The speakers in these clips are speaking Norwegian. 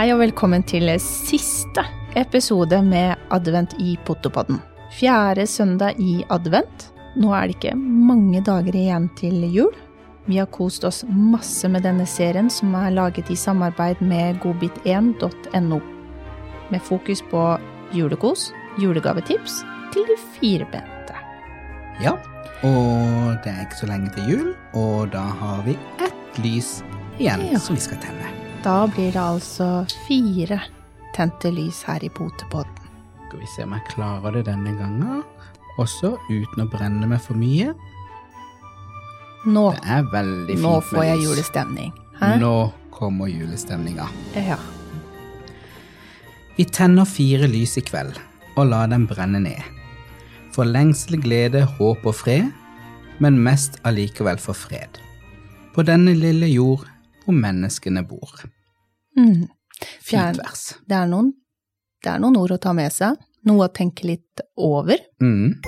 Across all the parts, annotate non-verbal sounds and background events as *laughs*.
Hei og velkommen til siste episode med Advent i Potopodden. Fjerde søndag i advent. Nå er det ikke mange dager igjen til jul. Vi har kost oss masse med denne serien som er laget i samarbeid med godbit1.no. Med fokus på julekos, julegavetips til de firbente. Ja, og det er ikke så lenge til jul, og da har vi ett lys igjen Ja. som vi skal tenne. Da blir det altså fire tente lys her i Potepodden. Skal vi se om jeg klarer det denne gangen, også uten å brenne meg for mye. Nå, Det er veldig fint nå får jeg julestemning. Hæ? Nå kommer julestemninga. Ja. Vi tenner fire lys i kveld, og lar dem brenne ned. For lengsel, glede, håp og fred, men mest allikevel for fred. På denne lille jord hvor menneskene bor. Mm. Fint Fjern- vers. Det, er noen, det er noen ord å ta med seg. Noe å tenke litt over. Mm.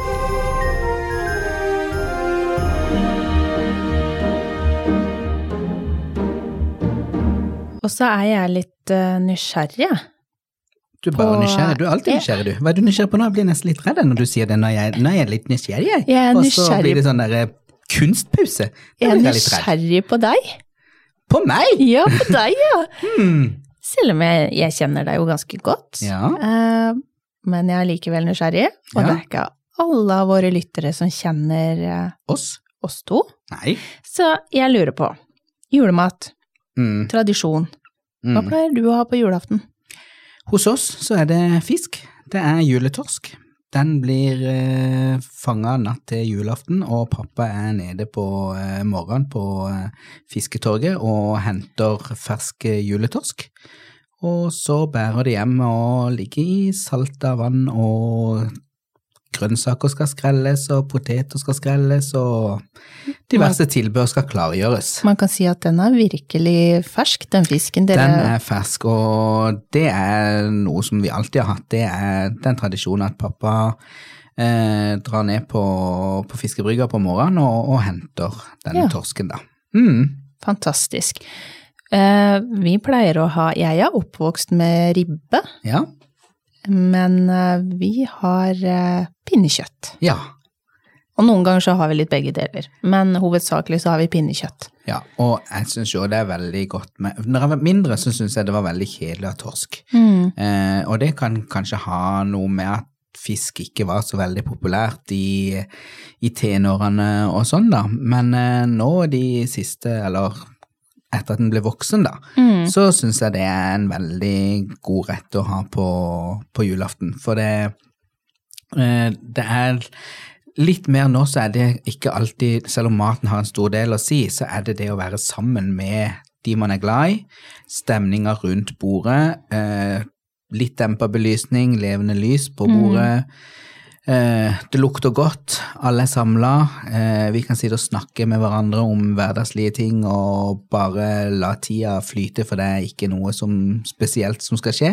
Og så er jeg litt uh, nysgjerrig. jeg. Du er bare nysgjerrig. Du er alltid nysgjerrig, du. Hva er du nysgjerrig på nå? Jeg blir nesten litt redd når du sier det. Jeg, når jeg er litt nysgjerrig, jeg. Jeg er Og så blir det sånn der eh, kunstpause. Da Jeg er jeg nysgjerrig på deg. På meg? Ja, på deg, ja. Hmm. Selv om jeg, jeg kjenner deg jo ganske godt. Ja. Eh, men jeg er likevel nysgjerrig. Og Ja. det er ikke alle av våre lyttere som kjenner eh, Oss? oss to. Nei. Så jeg lurer på. Julemat, Mm. tradisjon. Hva Mm. pleier du å ha på julaften? Hos oss så er det fisk. Det er juletorsk. Den blir eh, fanga natt til julaften, og pappa er nede på eh, morgenen på eh, fisketorget og henter fersk juletorsk. Og så bærer de hjem og ligger i salta vann, og grønnsaker skal skrelles, og poteter skal skrelles, og diverse tilbehør skal klargjøres. Man kan si at den er virkelig fersk, den fisken dere Den er fersk, og det er noe som vi alltid har hatt. Det er den tradisjonen at pappa eh, drar ned på, på fiskebrygga på morgenen og, og henter denne Ja. torsken, da. Mm. Fantastisk. Eh, vi pleier å ha Jeg er oppvokst med ribbe, Ja. Men eh, vi har eh, pinnekjøtt. Ja. Og noen ganger så har vi litt begge deler, men hovedsakelig så har vi pinnekjøtt. ja. Og jeg syns jo det er veldig godt med Når jeg var mindre, så syns jeg det var veldig kjedelig av torsk. torsk. Eh, og det kan kanskje ha noe med at fisk ikke var så veldig populært i, i tenårene og sånn, da. Men eh, nå de siste, eller etter at den ble voksen, da, Mm. så syns jeg det er en veldig god rett å ha på, på julaften. For det, eh, det er litt mer nå, så er det ikke alltid, selv om maten har en stor del å si, så er det det å være sammen med de man er glad i, stemninga rundt bordet, eh, litt dempa belysning, levende lys på bordet. Eh, det lukter godt, alle er samla. Eh, vi kan sitte og snakke med hverandre om hverdagslige ting og bare la tida flyte, for det er ikke noe som spesielt som skal skje.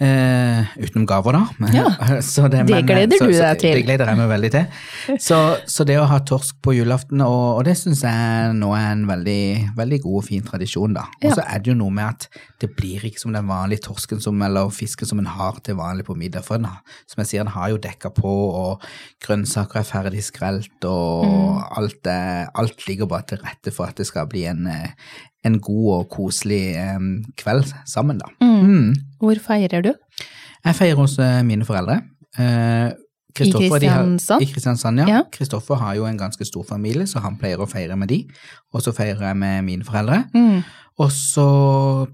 Eh, utenom gaver, da. Ja. *laughs* Så Det men- gleder så, du deg til. Det gleder jeg meg veldig til. Så, så det å ha torsk på julaften, og, og det syns jeg nå er en veldig, veldig god og fin tradisjon, da. Og Ja. så er det jo noe med at det blir ikke som den vanlige torsken som, eller fisken som en har til vanlig på middag. For den, som jeg sier, den har jo dekka på, og grønnsaker er ferdig skrelt, og Mm. alt, alt ligger bare til rette for at det skal bli en, eh, en god og koselig kveld sammen, da. Mm. Hvor feirer du? Jeg feirer hos eh, mine foreldre. Eh, Kristoffer, de har- Kristiansand? I Kristiansand, ja. Ja. Kristoffer har jo en ganske stor familie, så han pleier å feire med de. Og så feirer jeg med mine foreldre. Mm. Og så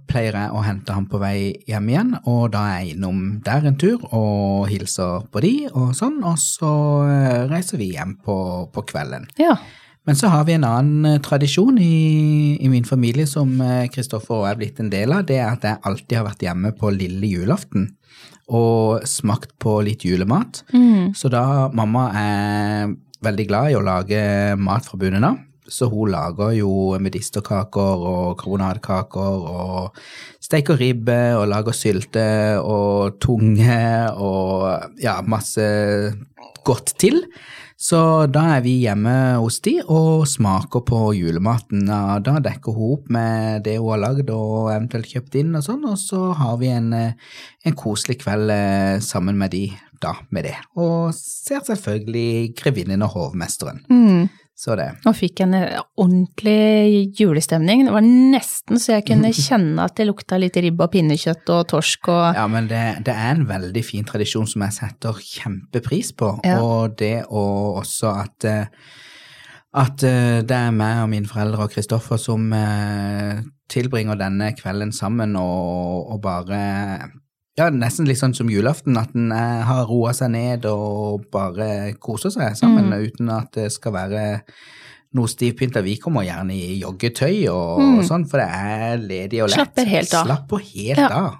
pleier jeg å hente ham på vei hjem igjen, og da er jeg innom der en tur og hilser på de og sånn, og så eh, reiser vi hjem på, på kvelden. Ja. Men så har vi en annen eh, tradisjon i, i min familie som eh, Kristoffer og jeg er blitt en del av. Det er at jeg alltid har vært hjemme på lille julaften og smakt på litt julemat. Mm. Så da mamma er veldig glad i å lage mat fra bunnen av. Så hun lager jo medisterkaker og karbonadekaker og steker ribbe og lager sylte og tunge og ja, masse godt til. Så da er vi hjemme hos de og smaker på julematen. Da dekker hun opp med det hun har lagd og eventuelt kjøpt inn og sånn, og så har vi en, eh, en koselig kveld eh, sammen med de da med det. Og ser selvfølgelig Grevinnen og hovmesteren. Mm. Så det. Og fikk en ordentlig julestemning. Det var nesten så jeg kunne *laughs* kjenne at det lukta litt ribb og pinnekjøtt og torsk og Ja, men det, det er en veldig fin tradisjon som jeg setter kjempepris på, Ja. og det og også at eh, at eh, det er meg og mine foreldre og Kristoffer som eh, tilbringer denne kvelden sammen og, og bare ja, nesten litt sånn som julaften, at en eh, har roa seg ned og bare koser seg sammen, Mm. uten at det skal være noe stivpynta. Vi kommer gjerne i joggetøy og, Mm. og sånn, for det er ledig og lett. Slapper helt av. Slapper helt Ja. av.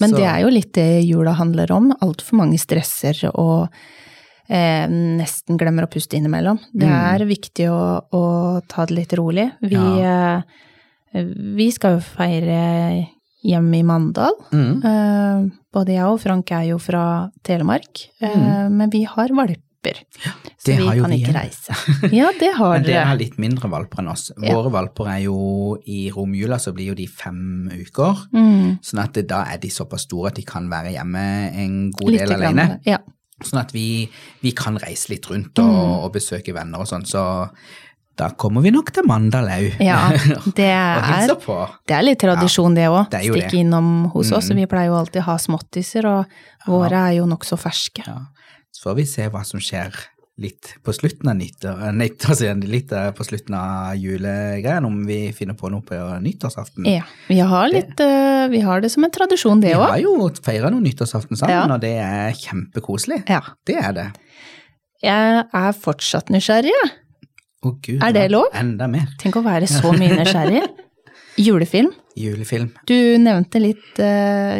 Men Så- det er jo litt det jula handler om. Altfor mange stresser og eh, nesten glemmer å puste innimellom. Det Mm. er viktig å, å ta det litt rolig. Vi, eh, vi skal jo feire hjemme i Mandal. Mm. Eh, både jeg og Frank er jo fra Telemark, mm. men vi har valper. Så vi kan vi ikke reise. Ja, det *laughs* har Men dere dere. har litt mindre valper enn oss. Ja. Våre valper er jo i romjula, så blir jo de fem uker. Mm, Sånn at da er de såpass store at de kan være hjemme en god litt del alene. grann, Ja. Sånn at vi, vi kan reise litt rundt og, Mm. og besøke venner og sånn. Så da kommer vi nok til Mandal òg. ja, *laughs* det er. Det er litt tradisjon det òg. det er Stikke det. innom hos oss. Mm. Vi pleier jo alltid å ha småttiser, og våre er jo nokså ferske. Ja. Så får vi se hva som skjer litt på slutten av nyttår, eh, litt eh, på slutten av julegreiene, om vi finner på noe på nyttårsaften. Ja, vi har, litt, det, vi har det som en tradisjon, det Vi har jo feira noen nyttårsaften sammen, Ja. og det er kjempekoselig. Ja. Det er det. Jeg er fortsatt nysgjerrig, jeg. Å gud, Er det lov? Enda mer. Tenk å være *laughs* så mye nysgjerrig. Julefilm. Julefilm. Du nevnte litt uh,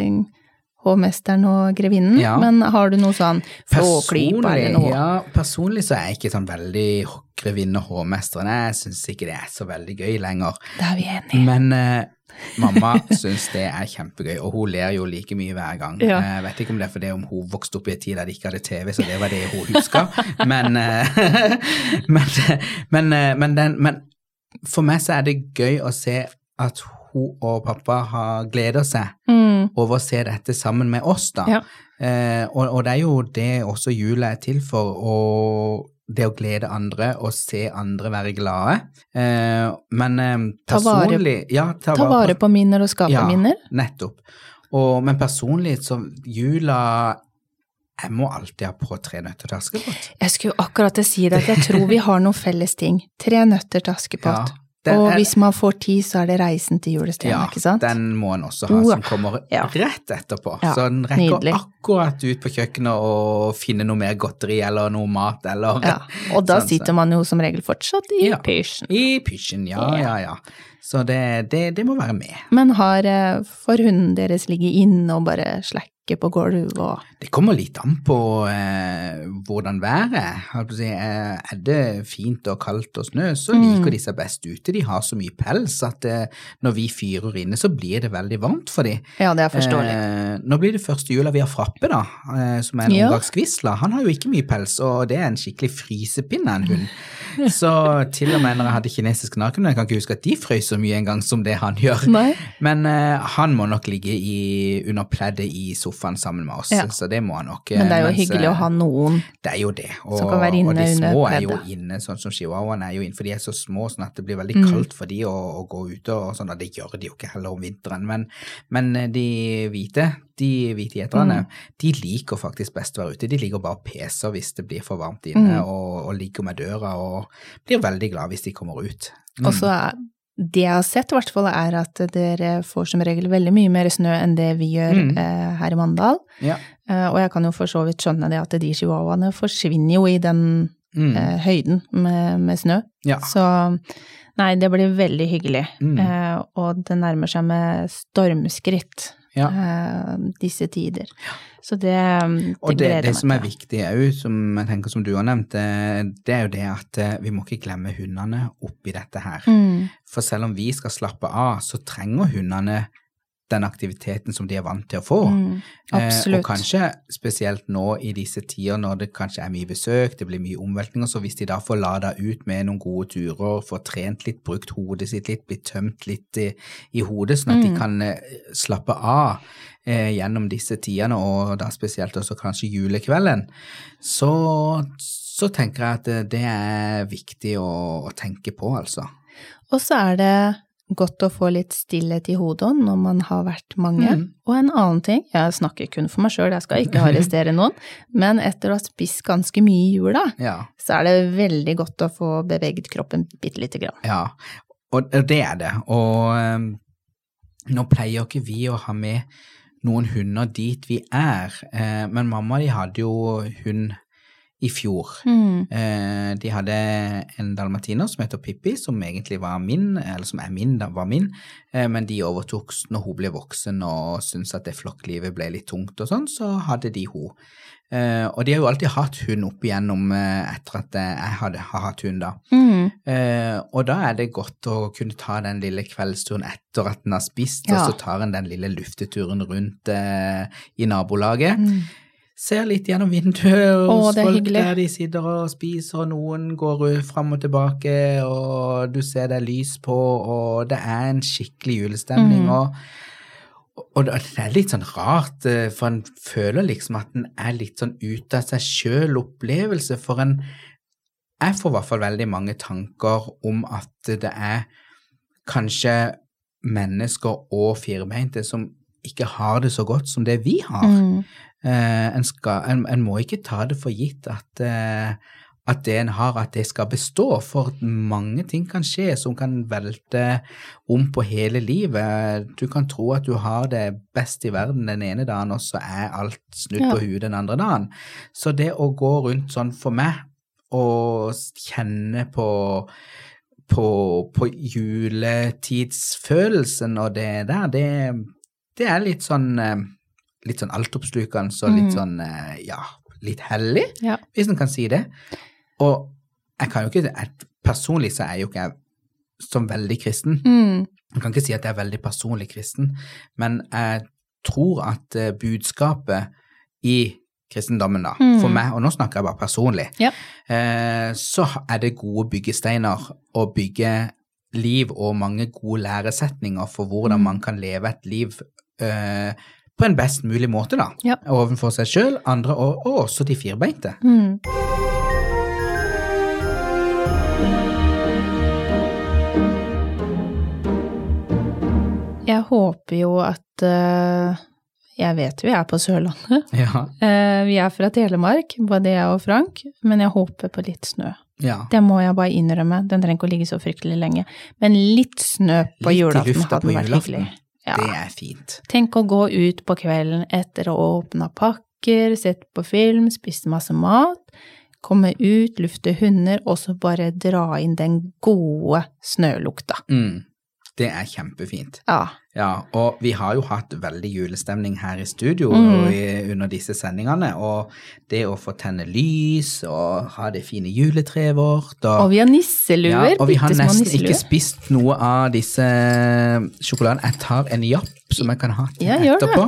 Hovmesteren og Grevinnen, Ja. men har du noe sånn flåklype eller noe? ja, personlig så er jeg ikke sånn veldig grevinne og hovmesteren. Jeg syns ikke det er så veldig gøy lenger. Det er vi enige. Men uh, mamma *laughs* syns det er kjempegøy, og hun ler jo like mye hver gang. Ja. Jeg vet ikke om det er fordi om hun vokste opp i en tid der de ikke hadde TV, så det var det hun huska. *laughs* men, uh, *laughs* men, men, eh, men, den, men for meg så er det gøy å se at hun og pappa har gleda seg Mm, over å se dette sammen med oss, da. Ja. Eh, og, og det er jo det også jula er til for, og det å glede andre og se andre være glade. Eh, men eh, Ta vare- personlig ja, ta, ta vare på minner og skape ja, minner. Nettopp. Og, men personlig, så jula Jeg må alltid ha på Tre nøtter til Askepott. Jeg skulle jo akkurat si det, at jeg tror vi har noen felles ting. Tre nøtter til Askepott. Den og er- hvis man får tid, så er det Reisen til julestjernen, ja, ikke sant? Ja, den må en også ha, som kommer Ja. rett etterpå. Ja, så den rekker nydelig. akkurat ut på kjøkkenet og finne noe mer godteri eller noe mat eller Ja, *laughs* og da Sånn, sitter man jo som regel fortsatt i Ja. pysjen. I pysjen, ja, ja, ja. Så det, det, det må være med. Men har eh, får hunden deres ligge inne og bare slekke på gulv og Det kommer litt an på eh, hvordan været er. Si, eh, Er det fint og kaldt og snø, så Mm. liker de seg best ute. De har så mye pels at eh, når vi fyrer inne, så blir det veldig varmt for dem. Ja, det er forståelig. Eh, nå blir det første jula vi har Frappe, da, eh, som er en Ja. omgangsgvisla. Han har jo ikke mye pels, og det er en skikkelig frysepinne en hund. Så til og med når jeg hadde kinesisk naken, jeg kan ikke huske at de frøs så mye engang som det han gjør. Nei. Men han må nok ligge i, under pleddet i sofaen sammen med oss, Ja. så det må han nok. Men det er jo Mens, hyggelig å eh, ha noen. Det er jo det. Og, Som kan være inne og de små er jo inne, sånn som chihuahuaene er jo inne, for de er så små sånn at det blir veldig Mm. kaldt for de å, å gå ute og sånn, og det gjør de jo ikke heller om vinteren. Men, men eh, de hvite, de hvite gjeterne, Mm. de liker faktisk best å være ute. De liker bare og peser hvis det blir for varmt inne, Mm. og, og ligger med døra og blir veldig glad hvis de kommer ut. Mm. Og så er det jeg har sett, i hvert fall, er at dere får som regel veldig mye mer snø enn det vi gjør Mm. eh, her i Mandal. Ja. Eh, og jeg kan jo for så vidt skjønne det at de chihuahuaene forsvinner jo i den Mm. eh, høyden med, med snø. ja. Så nei, det blir veldig hyggelig. Mm. Eh, og det nærmer seg med stormskritt Ja. uh, disse tider. Så det, det Og det, gleder det som er viktig òg, som jeg tenker som du har nevnt, eh, det er jo det at eh, vi må ikke glemme hundene oppi dette her. Mm. For selv om vi skal slappe av, så trenger hundene den aktiviteten som de er vant til å få. Mm, Eh, og kanskje spesielt nå i disse tider når det kanskje er mye besøk, det blir mye omveltninger, så hvis de da får lada ut med noen gode turer, får trent litt, brukt hodet sitt litt, blitt tømt litt i, i hodet, sånn at de Mm. kan eh, slappe av eh, gjennom disse tidene, og da spesielt også kanskje julekvelden, så, så tenker jeg at det, det er viktig å, å tenke på, altså. Og så er det godt å få litt stillhet i hodet når man har vært mange. Mm. Og en annen ting, jeg snakker kun for meg sjøl, jeg skal ikke arrestere noen, men etter å ha spist ganske mye i jula, Ja. så er det veldig godt å få beveget kroppen bitte lite grann. Ja, og det er det. Og um, nå pleier ikke vi å ha med noen hunder dit vi er, eh, men mamma de hadde jo hund i fjor. Mm. Eh, de hadde en dalmatiner som heter Pippi, som egentlig var min, eller som er min, var min, eh, men de overtok når hun ble voksen og syntes at det flokklivet ble litt tungt og sånn, så hadde de hun. Eh, og de har jo alltid hatt hund opp igjennom eh, etter at eh, jeg hadde, har hatt hund da. Mm. Eh, og da er det godt å kunne ta den lille kveldsturen etter at den har spist, Ja. og så tar en den lille lufteturen rundt i nabolaget. Mm. Ser litt gjennom vinduet hos folk hyggelig. der de sitter og spiser, og noen går fram og tilbake, og du ser det er lys på, og det er en skikkelig julestemning. Mm. og og det det er litt sånn rart, eh, for en føler liksom at en er litt sånn ute av seg sjøl-opplevelse, for en Jeg får i hvert fall veldig mange tanker om at det er kanskje mennesker og firbeinte som ikke har det så godt som det vi har. Mm. Eh, en, skal, en, en må ikke ta det for gitt at, eh, at det en har, at det skal bestå, for mange ting kan skje som kan velte om på hele livet. Du kan tro at du har det best i verden den ene dagen, og så er alt snudd Ja. på huet den andre dagen. Så det å gå rundt sånn for meg og kjenne på på, på juletidsfølelsen og det der, det, det er litt sånn eh, litt sånn altoppslukende og litt Mm. sånn, eh, ja, litt hellig, Ja. hvis en kan si det. Og jeg kan jo ikke, jeg, personlig så er jeg jo ikke jeg som veldig kristen. Mm. Jeg kan ikke si at jeg er veldig personlig kristen, men jeg tror at eh, budskapet i kristendommen, da, Mm. for meg, og nå snakker jeg bare personlig, Ja. eh, så er det gode byggesteiner å bygge liv og mange gode læresetninger for hvordan Mm. man kan leve et liv eh, på en best mulig måte, da. Ja. Overfor seg sjøl, andre og, og også de firbeinte. Mm. Jeg håper jo at uh, Jeg vet vi er på Sørlandet. Ja. Uh, *laughs* vi er fra Telemark, både jeg og Frank, men jeg håper på litt snø. ja. Det må jeg bare innrømme. Den trenger ikke å ligge så fryktelig lenge. Men litt snø på Litt julaften hadde vært hyggelig. Ja. Det er fint. Tenk å gå ut på kvelden etter å åpne pakker, sett på film, spist masse mat, komme ut, lufte hunder, og så bare dra inn den gode snølukta. Mm. Det er kjempefint. Ja. Ja, og vi har jo hatt veldig julestemning her i studio Mm. i, under disse sendingene, og det å få tenne lys og ha det fine juletreet vårt og, Og vi har nisseluer, ja, og vi har nesten nisseluer. ikke spist noe av disse sjokoladene. Jeg tar en japp som jeg kan ha til Ja, etterpå.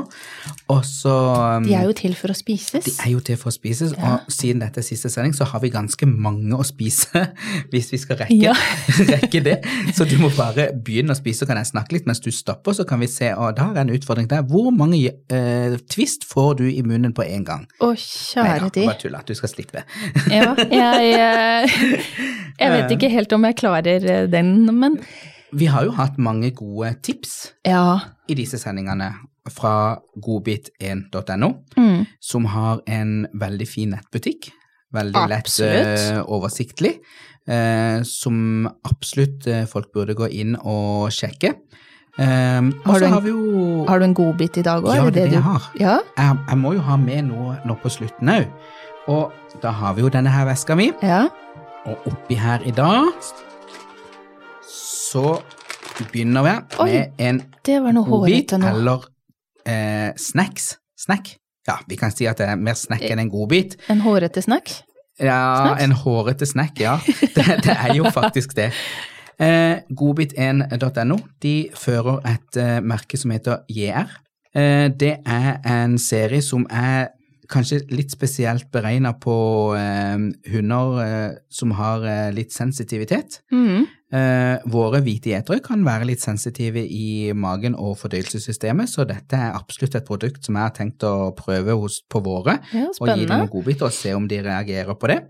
Og så um, De er jo til for å spises. de er jo til for å spises, Ja. og siden dette er siste sending, så har vi ganske mange å spise *laughs* hvis vi skal rekke, Ja. *laughs* rekke det. Så du må bare begynne å spise, så kan jeg snakke litt mens du stopper, så kan vi se, og da jeg en utfordring der. Hvor mange uh, twist får du i munnen på en gang? Å, kjære tid. bare tull at du skal slippe. Ja, jeg, eh, jeg vet ikke helt om jeg klarer eh, den, men Vi har jo hatt mange gode tips ja. i disse sendingene fra godbit1.no, Mm. som har en veldig fin nettbutikk. Veldig lett Absolutt. eh, oversiktlig. uh, som absolutt eh, folk burde gå inn og sjekke. Um, Har du en- har vi jo Har du en godbit i dag òg? Ja, det er det jeg har. Ja? jeg, jeg må jo ha med noe nå på slutten òg. Og da har vi jo denne her veska mi. ja. Og oppi her i dag så begynner vi Oi, med en Det godbit eller eh, snacks. Snack. Ja, vi kan si at det er mer snack enn en godbit. En hårete snack? Ja, Snack? en hårete snack, ja. Det, det er jo faktisk det. *laughs* Eh, Godbit1.no de fører et eh, merke som heter JR. Eh, det er en serie som er kanskje litt spesielt beregna på eh, hunder eh, som har eh, litt sensitivitet. Eh, våre hvite gjetere kan være litt sensitive i magen og fordøyelsessystemet, så dette er absolutt et produkt som jeg har tenkt å prøve hos, på våre, Ja, og gi dem en godbit og se om de reagerer på det.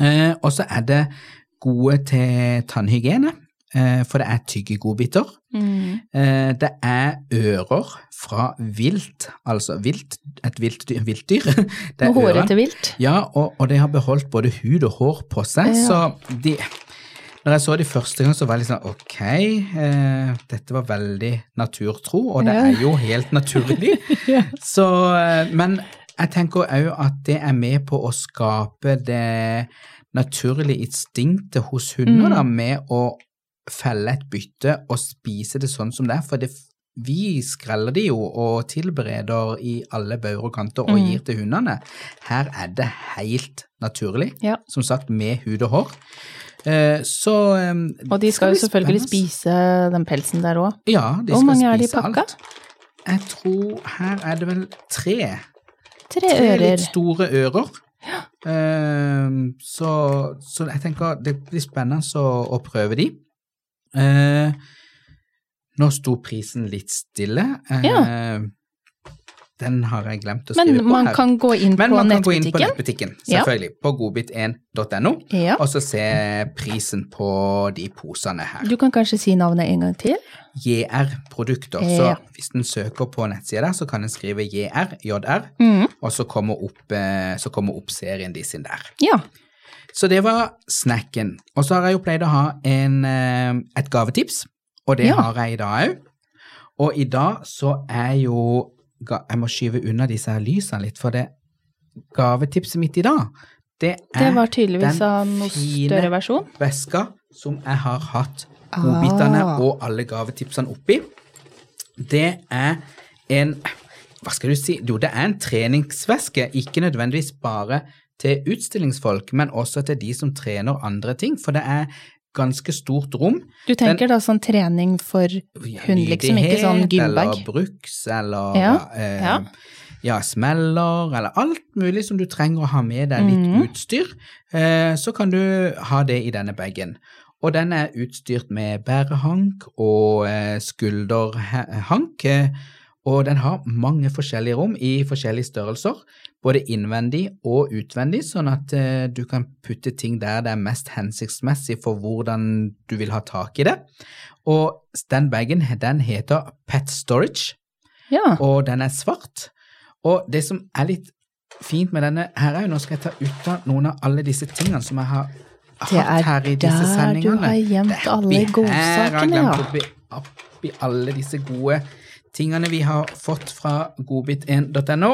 Eh, og så er det gode til tannhygiene, eh, for det er tyggegodbiter. Mm. Eh, det er ører fra vilt, altså vilt, et viltdyr. viltdyr. *laughs* Det hårete vilt. Ja, og, og de har beholdt både hud og hår på seg, Ja. så de Når jeg så de første gang, så var jeg litt sånn ok, eh, dette var veldig naturtro, og det Ja. er jo helt naturlig. *laughs* Ja. Så, eh, men jeg tenker òg at det er med på å skape det naturlige instinktet hos hunder, Mm. da, med å felle et bytte og spise det sånn som det er. For det, vi skreller det jo og tilbereder i alle bauger og kanter og Mm. gir til hundene. Her er det helt naturlig, Ja. som sagt med hud og hår. Eh, Så eh, Og de skal jo selvfølgelig spise den pelsen der òg. Ja, de Hvor mange er de i pakka? alt. Jeg tror her er det vel tre. Tre Tre ører. litt store ører. Eh, så, så jeg tenker det blir spennende å, å prøve de. Eh, nå sto prisen litt stille. Eh, Ja. Den har jeg glemt å skrive Men på man her. kan gå inn Men på man kan gå inn på nettbutikken. selvfølgelig. Ja. På godbit1.no. Ja. Og så se prisen på de posene her. Du kan kanskje si navnet en gang til? JR-produkter. Ja. Så hvis en søker på nettsida der, så kan en skrive JR, JR, mm. og så kommer opp, eh, så kommer opp serien de sin der. Ja. Så det var snacken. Og så har jeg jo pleid å ha en, eh, et gavetips, og det har jeg i dag òg. Og i dag så er jo Jeg må skyve unna disse her lysene litt, for det gavetipset mitt i dag, det er Det den fine veska som jeg har hatt godbitene Ah. og alle gavetipsene oppi. Det er en Hva skal du si? Jo, det er en treningsveske, ikke nødvendigvis bare til utstillingsfolk, men også til de som trener andre ting, for det er ganske stort rom. Du tenker da sånn trening for hund, liksom, ikke sånn gymbag? Eller bruks, eller Ja, eh, ja. ja, smeller, eller alt mulig som du trenger å ha med deg litt mm. utstyr, eh, så kan du ha det i denne bagen. Og den er utstyrt med bærehank og eh, skulderhank, eh, og den har mange forskjellige rom i forskjellige størrelser, både innvendig og utvendig, sånn at eh, du kan putte ting der det er mest hensiktsmessig for hvordan du vil ha tak i det. Og den bagen, den heter Pet Storage, Ja. og den er svart. Og det som er litt fint med denne her er jo, nå skal jeg ta ut av noen av alle disse tingene som jeg har hatt er her i disse der du sendingene. har gjemt Det er alle oppi her, jeg har godsakene, ja. Oppi, oppi alle disse gode tingene vi har fått fra godbit1.no.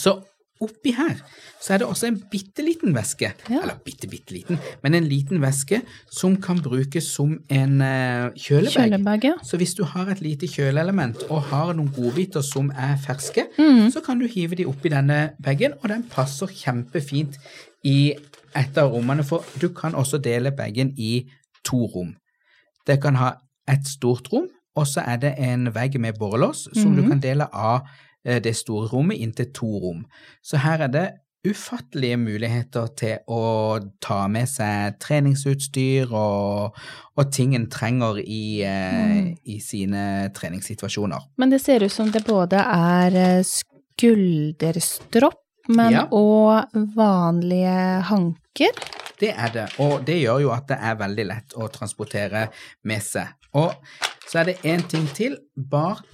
Så oppi her så er det også en bitte liten væske, Ja. eller bitte, bitte liten, men en liten væske som kan brukes som en uh, kjølebag. Kjølebag, ja. Så hvis du har et lite kjøleelement og har noen godbiter som er ferske, mm. så kan du hive de oppi denne bagen, og den passer kjempefint i et av rommene, for du kan også dele bagen i to rom. Det kan ha et stort rom, og så er det en vegg med borrelås som du Mhm. kan dele av det store rommet inn til to rom. Så her er det ufattelige muligheter til å ta med seg treningsutstyr og, og ting en trenger i, eh, Mm. i sine treningssituasjoner. Men det ser ut som det både er eh, skulderstropp, men Ja. og vanlige hanker. Det er det, og det gjør jo at det er veldig lett å transportere med seg. Og så er det én ting til. Bak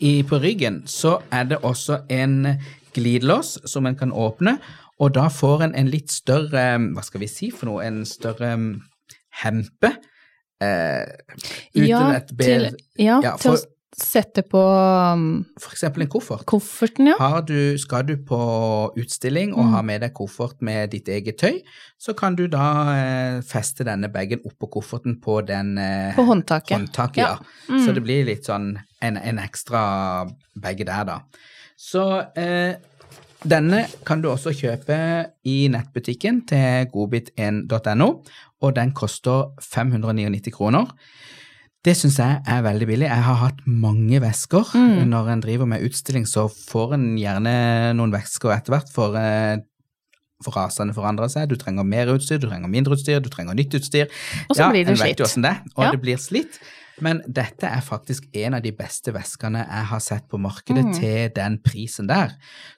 i, på ryggen så er det også en glidelås som en kan åpne, og da får en en litt større Hva skal vi si for noe? En større mm, hempe. Eh, uten Ja, et bev. ja, Ja, for- sette på um, eksempel en koffert. kofferten, ja. Har du, skal du på utstilling og Mm. ha med deg koffert med ditt eget tøy, så kan du da eh, feste denne bagen oppå kofferten på den eh, På håndtaket. håndtaket. Ja. Ja. Mm. Så det blir litt sånn en, en ekstra bag der, da. Så eh, Denne kan du også kjøpe i nettbutikken til godbit1.no, og den koster 599 kroner. Det syns jeg er veldig billig. Jeg har hatt mange vesker. Mm. Når en driver med utstilling, så får en gjerne noen vesker etter hvert, for, eh, for rasene forandrer seg. Du trenger mer utstyr, du trenger mindre utstyr, du trenger nytt utstyr. Og så blir det slitt. det er, og Ja. det blir slitt. Men dette er faktisk en av de beste veskene jeg har sett på markedet Mm. til den prisen der.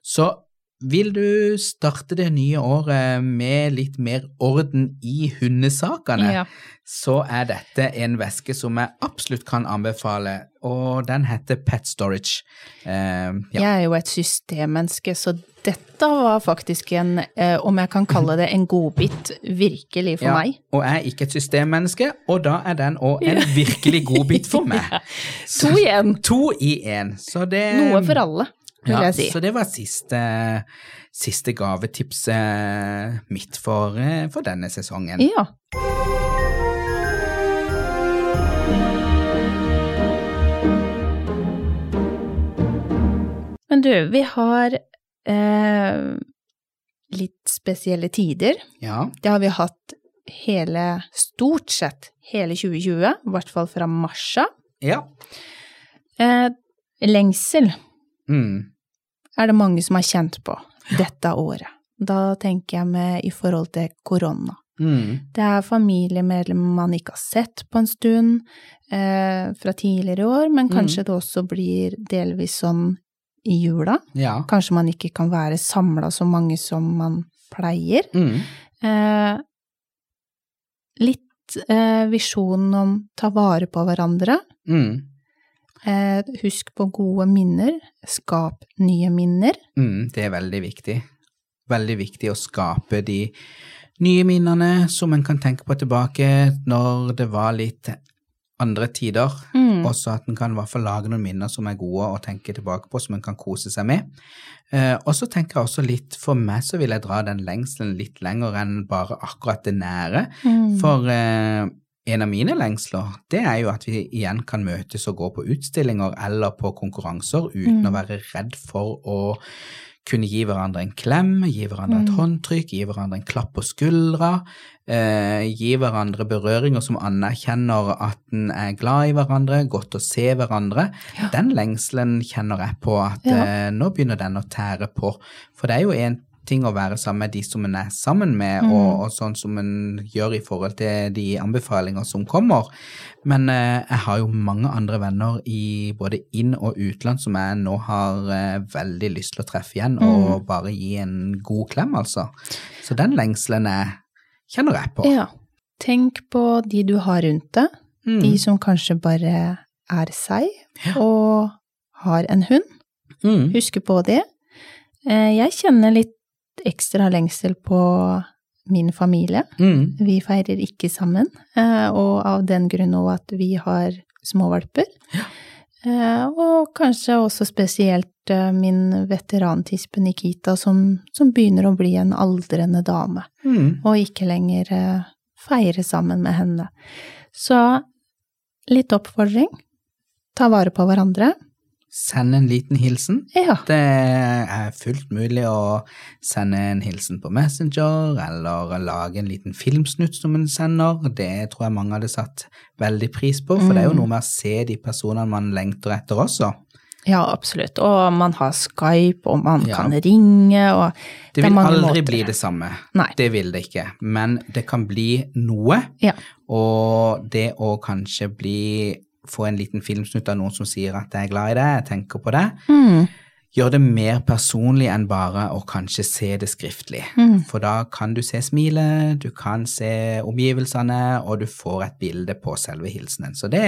Så vil du starte det nye året med litt mer orden i hundesakene, Ja. så er dette en veske som jeg absolutt kan anbefale, og den heter Pet Storage. Uh, ja. Jeg er jo et systemmenneske, så dette var faktisk en, uh, om jeg kan kalle det en godbit, virkelig for Ja, meg. Og jeg er ikke et systemmenneske, og da er den òg en virkelig godbit for *laughs* meg. To i én. To i én. Noe for alle, vil ja, jeg si. Så det var siste, siste gavetipset mitt for, eh, for denne sesongen. Ja. Men du, vi har eh, litt spesielle tider. Ja. Det har vi hatt hele, stort sett hele 2020, i hvert fall fra mars av. ja. Eh, lengsel Mm. er det mange som har kjent på dette året. Da tenker jeg med i forhold til korona. Mm. Det er familiemedlemmer man ikke har sett på en stund eh, fra tidligere år, men kanskje det også blir delvis sånn i jula. Ja. Kanskje man ikke kan være samla så mange som man pleier. Mm. Eh, litt eh, visjonen om ta vare på hverandre. Mm. Eh, husk på gode minner. Skap nye minner. Mm. Det er veldig viktig. Veldig viktig å skape de nye minnene som en kan tenke på tilbake når det var litt andre tider. Mm. Også at en kan i hvert fall lage noen minner som er gode å tenke tilbake på, som en kan kose seg med. Eh, og så tenker jeg også litt, for meg så vil jeg dra den lengselen litt lenger enn bare akkurat det nære. Mm. For eh, en av mine lengsler, det er jo at vi igjen kan møtes og gå på utstillinger eller på konkurranser uten Mm. å være redd for å kunne gi hverandre en klem, gi hverandre et Mm. håndtrykk, gi hverandre en klapp på skuldra, eh, gi hverandre berøringer som anerkjenner at en er glad i hverandre, godt å se hverandre. Ja. Den lengselen kjenner jeg på at Ja. eh, nå begynner den å tære på. For det er jo en ting å være sammen med de som en er sammen med, Mm. og, og sånn som en gjør i forhold til de anbefalinger som kommer. Men eh, jeg har jo mange andre venner i både inn- og utland som jeg nå har eh, veldig lyst til å treffe igjen, og bare gi en god klem, altså. Så den lengselen jeg kjenner jeg på. Ja. Tenk på de du har rundt deg, Mm. de som kanskje bare er seg, Ja. og har en hund. Mm. Husk på det. Eh, Jeg kjenner litt ekstra lengsel på min familie. Mm. Vi feirer ikke sammen, eh, og av den grunn òg at vi har småvalper. Ja. Og kanskje også spesielt eh, min veterantispe Nikita, som, som begynner å bli en aldrende dame, Mm. og ikke lenger eh, feire sammen med henne. Så litt oppfordring. Ta vare på hverandre. Send en liten hilsen. Ja. Det er fullt mulig å sende en hilsen på Messenger, eller lage en liten filmsnutt som en sender. Det tror jeg mange hadde satt veldig pris på, for det er jo Mm. noe med å se de personene man lengter etter også. Ja, absolutt. Og man har Skype, og man Ja. kan ringe, og Det er vil aldri måter. bli det samme. Nei. Det vil det ikke. Men det kan bli noe, Ja. og det å kanskje bli få en liten filmsnutt av noen som sier at jeg er glad i det, jeg tenker på det. Mm. gjør det mer personlig enn bare å kanskje se det skriftlig. Mm. For da kan du se smilet, du kan se omgivelsene, og du får et bilde på selve hilsenen. Så det,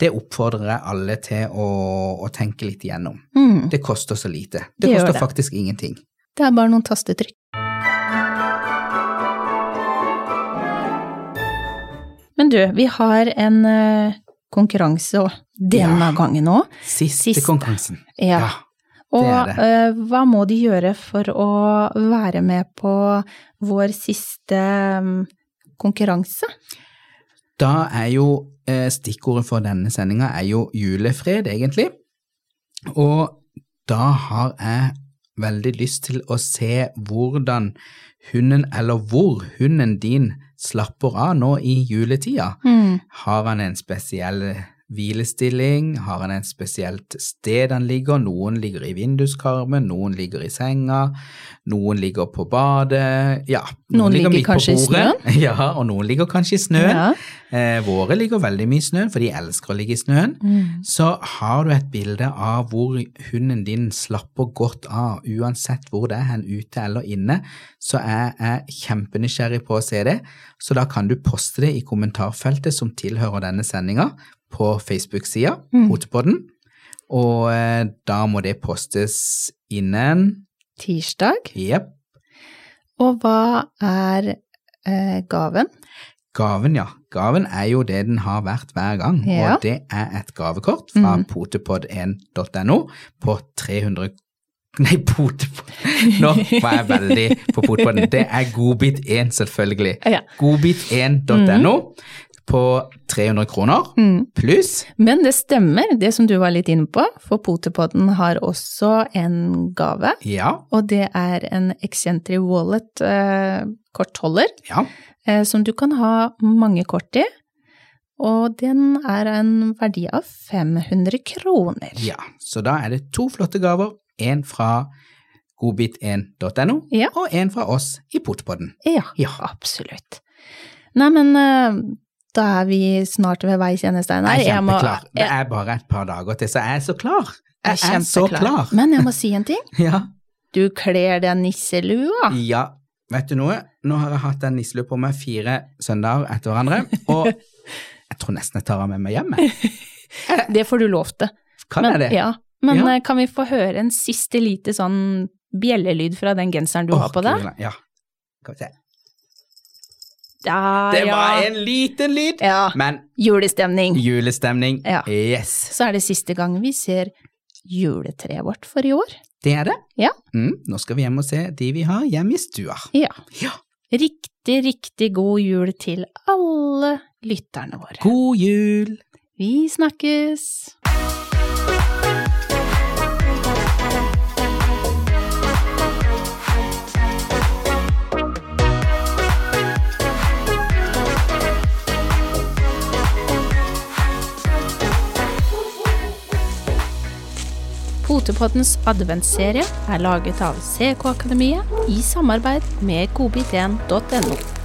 det oppfordrer jeg alle til å, å tenke litt igjennom. Mm. Det koster så lite. Det, Det koster det. faktisk ingenting. Det er bare noen tastetrykk. Men du, vi har en eh, konkurranse denne Ja. gangen òg. Siste, Siste. konkurransen. Ja. Ja. Og eh, hva må de gjøre for å være med på vår siste um, konkurranse? Da er jo uh, stikkordet for denne sendinga er jo julefred, egentlig. Og da har jeg veldig lyst til å se hvordan hunden, eller hvor hunden din slapper av nå i juletida. Mm. Har han en spesiell hvilestilling? Har han et spesielt sted han ligger? Noen ligger i vinduskarmen, noen ligger i senga, noen ligger på badet, ja. Noen ligger midt på kanskje i snøen? *laughs* Ja, og noen ligger kanskje i snøen. Ja. Eh, våre ligger veldig mye i snøen, for de elsker å ligge i snøen. Mm. Så har du et bilde av hvor hunden din slapper godt av, uansett hvor det er, hen ute eller inne, så er jeg kjempenysgjerrig på å se det. Så da kan du poste det i kommentarfeltet som tilhører denne sendinga på Facebook-sida, Mm. Potepodden. Og eh, da må det postes innen Tirsdag. Yep. Og hva er eh, gaven? Gaven, ja. Gaven er jo det den har vært hver gang, Ja. og det er et gavekort fra Mm. potepod1.no på 300 *laughs* Nei, potepod... *laughs* Nå var jeg veldig på potepodden. Det er godbit1, selvfølgelig. Ja. Godbit1.no på 300 kroner Mm. pluss Men det stemmer, det som du var litt inne på, for Potepodden har også en gave. Ja, Og det er en Excentry Wallet eh, kortholder, ja. eh, som du kan ha mange kort i. Og den er en verdi av 500 kroner. ja. Så da er det to flotte gaver. En fra godbit1.no Ja. og en fra oss i Potepodden. Ja, Ja. absolutt. Nei, men eh, da er vi snart ved veis ende, Steinar. Jeg er Jeg må- jeg... Det er bare et par dager til, så jeg er så klar. Jeg, Jeg er så klar. Men jeg må si en ting. *laughs* Ja. Du kler deg nisselua. ja. Vet du noe? Nå har jeg hatt den nisselua på meg fire søndager etter hverandre, og *laughs* jeg tror nesten jeg tar den med meg hjem. *laughs* Det får du lov til. Kan men, jeg det? Ja, men Ja. eh, kan vi få høre en siste lite sånn bjellelyd fra den genseren du oh, har på deg? Ja. Skal vi se. Ja, Det var ja. en liten lyd, Ja, men julestemning. julestemning. Ja. Yes. Så er det siste gang vi ser juletreet vårt for i år. Det er det. Ja. Mm, nå skal vi hjem og se de vi har hjemme i stua. Ja. Ja. Riktig, riktig god jul til alle lytterne våre. God jul! Vi snakkes! Potepoddens adventsserie er laget av CK Akademiet i samarbeid med godbit1.no.